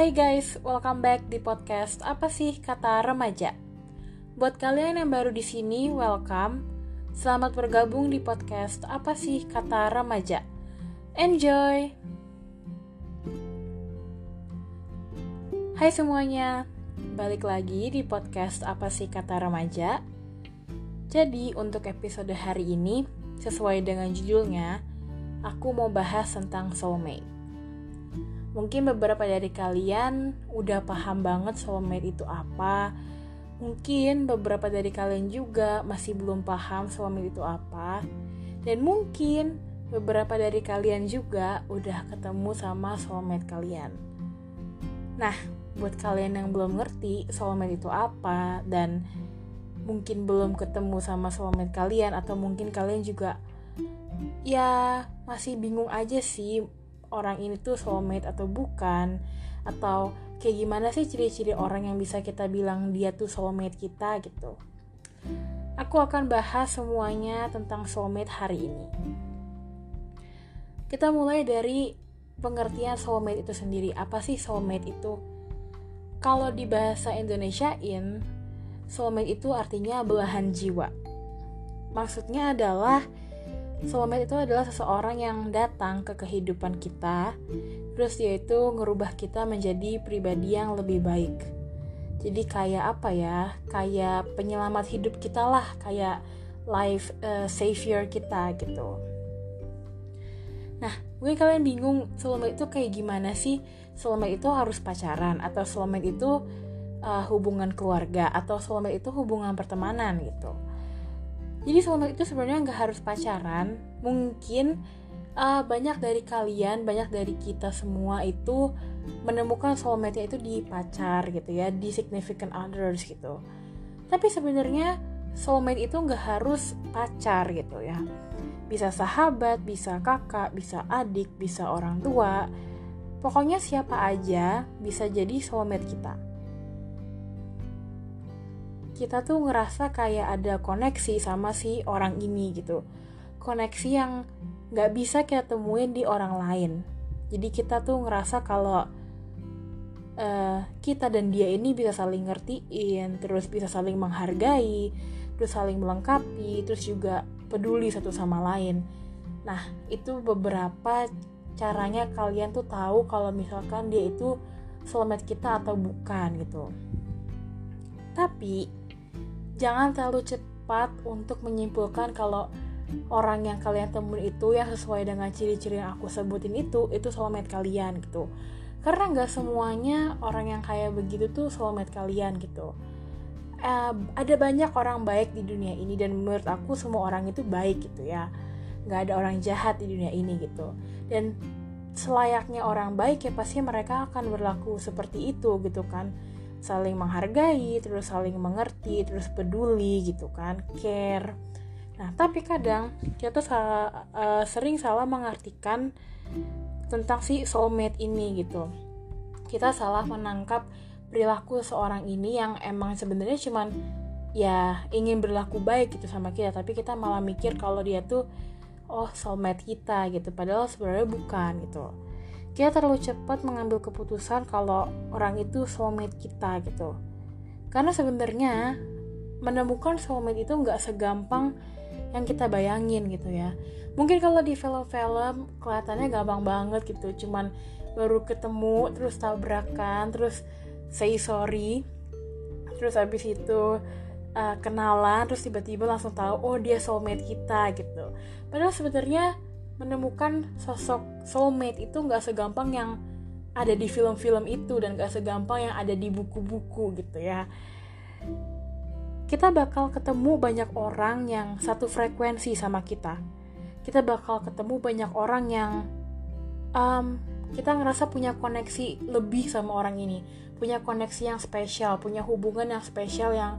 Hai guys, welcome back di podcast Apa sih kata remaja? Buat kalian yang baru di sini, welcome. Selamat bergabung di podcast Apa sih kata remaja? Enjoy. Hai semuanya, balik lagi di podcast Apa sih kata remaja? Jadi, untuk episode hari ini, sesuai dengan judulnya, aku mau bahas tentang soulmate. Mungkin beberapa dari kalian udah paham banget soulmate itu apa. Mungkin beberapa dari kalian juga masih belum paham soulmate itu apa. Dan mungkin beberapa dari kalian juga udah ketemu sama soulmate kalian. Nah, buat kalian yang belum ngerti soulmate itu apa dan mungkin belum ketemu sama soulmate kalian atau mungkin kalian juga ya masih bingung aja sih orang ini tuh soulmate atau bukan? Atau kayak gimana sih ciri-ciri orang yang bisa kita bilang dia tuh soulmate kita gitu? Aku akan bahas semuanya tentang soulmate hari ini. Kita mulai dari pengertian soulmate itu sendiri. Apa sih soulmate itu? Kalau di bahasa Indonesiain soulmate itu artinya belahan jiwa. Maksudnya adalah Soulmate itu adalah seseorang yang datang ke kehidupan kita, terus dia itu ngerubah kita menjadi pribadi yang lebih baik. Jadi kayak apa ya? Kayak penyelamat hidup kita lah, kayak life uh, savior kita gitu. Nah, mungkin kalian bingung soulmate itu kayak gimana sih? Soulmate itu harus pacaran atau soulmate itu uh, hubungan keluarga atau soulmate itu hubungan pertemanan gitu jadi soulmate itu sebenarnya nggak harus pacaran. Mungkin uh, banyak dari kalian banyak dari kita semua itu menemukan soulmate itu di pacar gitu ya di significant others gitu. Tapi sebenarnya soulmate itu nggak harus pacar gitu ya. Bisa sahabat bisa kakak bisa adik bisa orang tua. Pokoknya siapa aja bisa jadi soulmate kita kita tuh ngerasa kayak ada koneksi sama si orang ini gitu. Koneksi yang nggak bisa kita temuin di orang lain. Jadi kita tuh ngerasa kalau uh, kita dan dia ini bisa saling ngertiin terus bisa saling menghargai terus saling melengkapi terus juga peduli satu sama lain. Nah itu beberapa caranya kalian tuh tahu kalau misalkan dia itu soulmate kita atau bukan gitu. Tapi jangan terlalu cepat untuk menyimpulkan kalau orang yang kalian temuin itu yang sesuai dengan ciri-ciri yang aku sebutin itu itu soulmate kalian gitu. Karena nggak semuanya orang yang kayak begitu tuh soulmate kalian gitu. Uh, ada banyak orang baik di dunia ini dan menurut aku semua orang itu baik gitu ya. Nggak ada orang jahat di dunia ini gitu. Dan selayaknya orang baik ya pasti mereka akan berlaku seperti itu gitu kan saling menghargai, terus saling mengerti, terus peduli gitu kan, care. Nah, tapi kadang kita salah, uh, sering salah mengartikan tentang si soulmate ini gitu. Kita salah menangkap perilaku seorang ini yang emang sebenarnya cuman ya ingin berlaku baik gitu sama kita, tapi kita malah mikir kalau dia tuh oh soulmate kita gitu, padahal sebenarnya bukan gitu kita terlalu cepat mengambil keputusan kalau orang itu soulmate kita gitu. Karena sebenarnya menemukan soulmate itu nggak segampang yang kita bayangin gitu ya. Mungkin kalau di film-film kelihatannya gampang banget gitu. Cuman baru ketemu terus tabrakan terus say sorry terus habis itu uh, kenalan terus tiba-tiba langsung tahu oh dia soulmate kita gitu. Padahal sebenarnya menemukan sosok soulmate itu nggak segampang yang ada di film-film itu dan gak segampang yang ada di buku-buku gitu ya. Kita bakal ketemu banyak orang yang satu frekuensi sama kita. Kita bakal ketemu banyak orang yang um, kita ngerasa punya koneksi lebih sama orang ini. Punya koneksi yang spesial punya hubungan yang spesial yang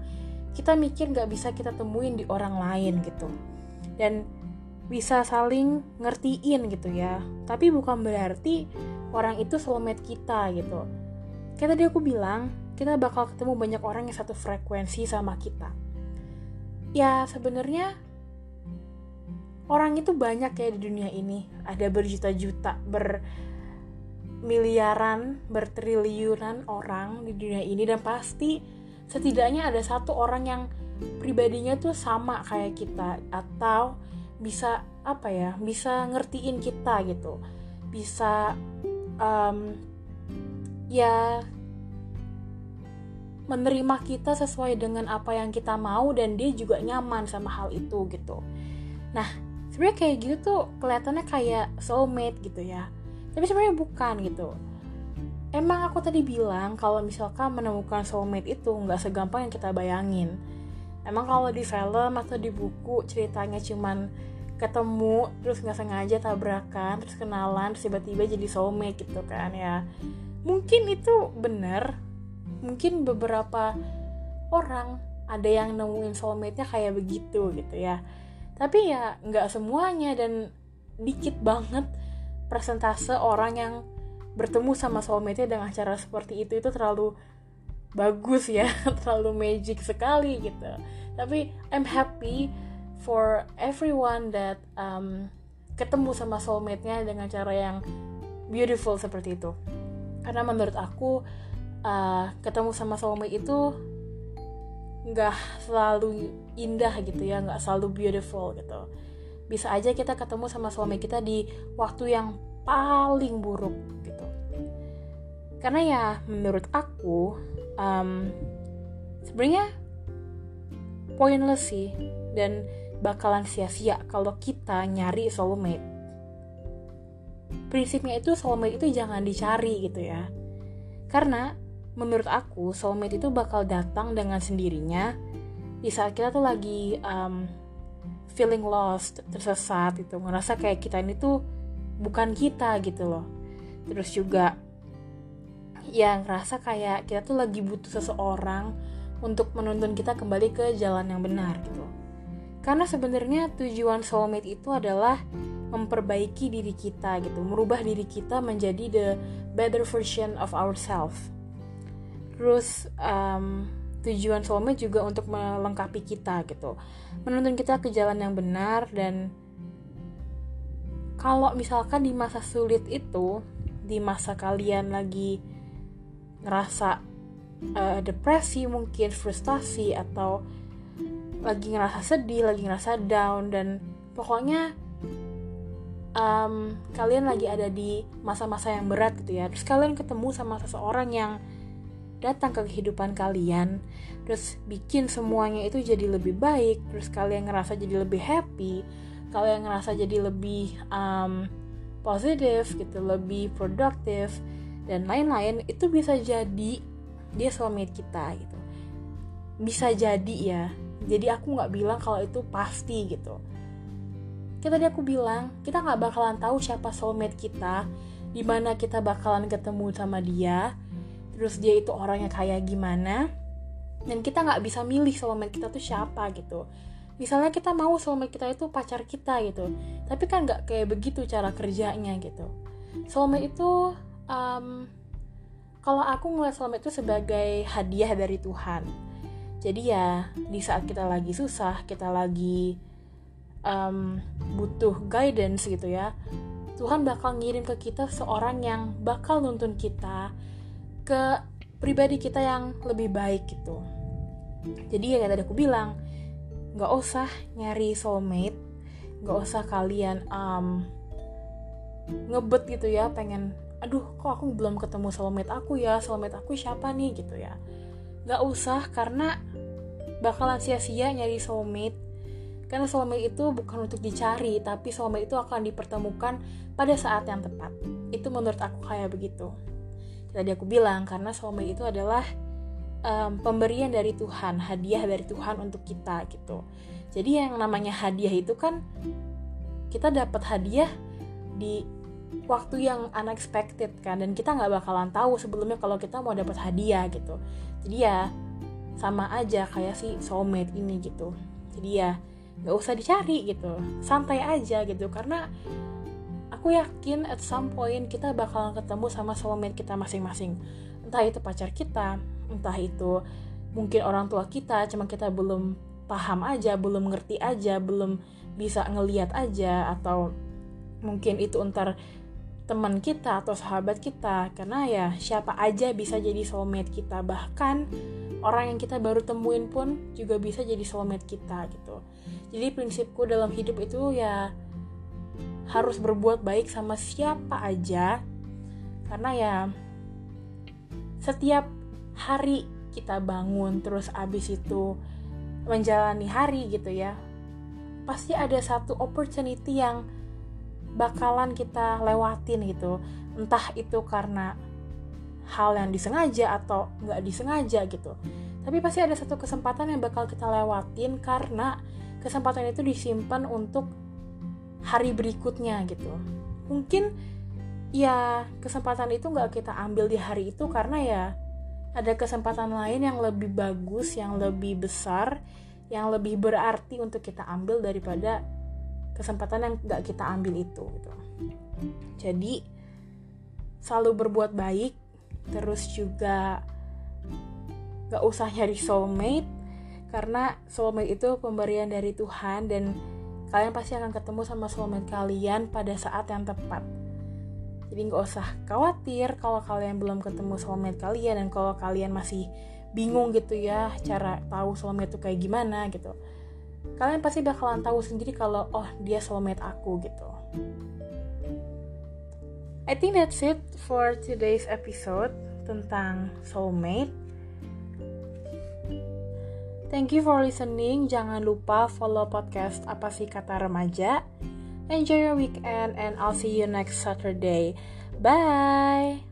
kita mikir nggak bisa kita temuin di orang lain gitu. Dan bisa saling ngertiin gitu ya. Tapi bukan berarti orang itu soulmate kita gitu. Kayak tadi aku bilang kita bakal ketemu banyak orang yang satu frekuensi sama kita. Ya sebenarnya orang itu banyak ya di dunia ini. Ada berjuta-juta ber miliaran bertriliunan orang di dunia ini. Dan pasti setidaknya ada satu orang yang pribadinya tuh sama kayak kita. Atau bisa apa ya bisa ngertiin kita gitu. Bisa um, ya menerima kita sesuai dengan apa yang kita mau dan dia juga nyaman sama hal itu gitu. Nah sebenarnya kayak gitu tuh kelihatannya kayak soulmate gitu ya. Tapi sebenarnya bukan gitu. Emang aku tadi bilang kalau misalkan menemukan soulmate itu nggak segampang yang kita bayangin. Emang kalau di film atau di buku ceritanya cuman ketemu terus nggak sengaja tabrakan terus kenalan terus tiba-tiba jadi soulmate gitu kan ya. Mungkin itu bener mungkin beberapa orang ada yang nemuin soulmate-nya kayak begitu gitu ya. Tapi ya nggak semuanya dan dikit banget persentase orang yang bertemu sama soulmate-nya dengan cara seperti itu itu terlalu bagus ya, terlalu magic sekali gitu. Tapi I'm happy for everyone that um, ketemu sama soulmate-nya dengan cara yang beautiful seperti itu. Karena menurut aku uh, ketemu sama soulmate itu nggak selalu indah gitu ya, nggak selalu beautiful gitu. Bisa aja kita ketemu sama suami kita di waktu yang paling buruk gitu. Karena ya menurut aku um, sebenarnya pointless sih. Dan bakalan sia-sia kalau kita nyari soulmate prinsipnya itu soulmate itu jangan dicari gitu ya karena menurut aku soulmate itu bakal datang dengan sendirinya di saat kita tuh lagi um, feeling lost, tersesat itu, ngerasa kayak kita ini tuh bukan kita gitu loh. Terus juga yang ngerasa kayak kita tuh lagi butuh seseorang untuk menuntun kita kembali ke jalan yang benar gitu. Karena sebenarnya tujuan soulmate itu adalah memperbaiki diri kita gitu, merubah diri kita menjadi the better version of ourselves. Terus um, tujuan soulmate juga untuk melengkapi kita gitu menuntun kita ke jalan yang benar dan kalau misalkan di masa sulit itu di masa kalian lagi ngerasa uh, depresi mungkin frustasi atau lagi ngerasa sedih lagi ngerasa down dan pokoknya um, kalian lagi ada di masa-masa yang berat gitu ya. Terus kalian ketemu sama seseorang yang datang ke kehidupan kalian terus bikin semuanya itu jadi lebih baik terus kalian ngerasa jadi lebih happy kalian ngerasa jadi lebih um, positif gitu lebih produktif dan lain-lain itu bisa jadi dia suami kita gitu. Bisa jadi ya jadi aku nggak bilang kalau itu pasti gitu. Kita tadi aku bilang kita nggak bakalan tahu siapa soulmate kita di mana kita bakalan ketemu sama dia terus dia itu orangnya kayak gimana dan kita nggak bisa milih soulmate kita tuh siapa gitu. Misalnya kita mau soulmate kita itu pacar kita gitu tapi kan nggak kayak begitu cara kerjanya gitu. Soulmate itu um, kalau aku ngeliat soulmate itu sebagai hadiah dari Tuhan jadi ya di saat kita lagi susah kita lagi um, butuh guidance gitu ya Tuhan bakal ngirim ke kita seorang yang bakal nuntun kita ke pribadi kita yang lebih baik gitu. Jadi ya tadi aku bilang nggak usah nyari soulmate nggak usah kalian um, ngebet gitu ya pengen aduh kok aku belum ketemu soulmate aku ya? Soulmate aku siapa nih? gitu ya. Nggak usah karena bakalan sia-sia nyari soulmate karena soulmate itu bukan untuk dicari tapi soulmate itu akan dipertemukan pada saat yang tepat itu menurut aku kayak begitu tadi aku bilang karena soulmate itu adalah um, pemberian dari Tuhan, hadiah dari Tuhan untuk kita gitu. Jadi yang namanya hadiah itu kan kita dapat hadiah di waktu yang unexpected kan dan kita nggak bakalan tahu sebelumnya kalau kita mau dapat hadiah gitu. Jadi ya sama aja kayak si soulmate ini gitu. Jadi ya nggak usah dicari gitu, santai aja gitu karena aku yakin at some point kita bakalan ketemu sama soulmate kita masing-masing. Entah itu pacar kita entah itu mungkin orang tua kita cuma kita belum paham aja belum ngerti aja belum bisa ngeliat aja atau mungkin itu entar teman kita atau sahabat kita. Karena ya siapa aja bisa jadi soulmate kita. Bahkan orang yang kita baru temuin pun juga bisa jadi soulmate kita gitu. Jadi prinsipku dalam hidup itu ya harus berbuat baik sama siapa aja. Karena ya setiap hari kita bangun terus abis itu menjalani hari gitu ya pasti ada satu opportunity yang bakalan kita lewatin gitu. Entah itu karena hal yang disengaja atau nggak disengaja gitu tapi pasti ada satu kesempatan yang bakal kita lewatin karena kesempatan itu disimpan untuk hari berikutnya gitu mungkin ya kesempatan itu nggak kita ambil di hari itu karena ya ada kesempatan lain yang lebih bagus yang lebih besar yang lebih berarti untuk kita ambil daripada kesempatan yang gak kita ambil itu gitu. Jadi selalu berbuat baik, terus juga gak usah nyari soulmate karena soulmate itu pemberian dari Tuhan dan kalian pasti akan ketemu sama soulmate kalian pada saat yang tepat. Jadi gak usah khawatir kalau kalian belum ketemu soulmate kalian dan kalau kalian masih bingung gitu ya cara tahu soulmate itu kayak gimana gitu kalian pasti bakalan tahu sendiri kalau oh dia soulmate aku gitu I think that's it for today's episode tentang soulmate Thank you for listening. Jangan lupa follow podcast apa sih kata remaja. Enjoy your weekend and I'll see you next Saturday. Bye.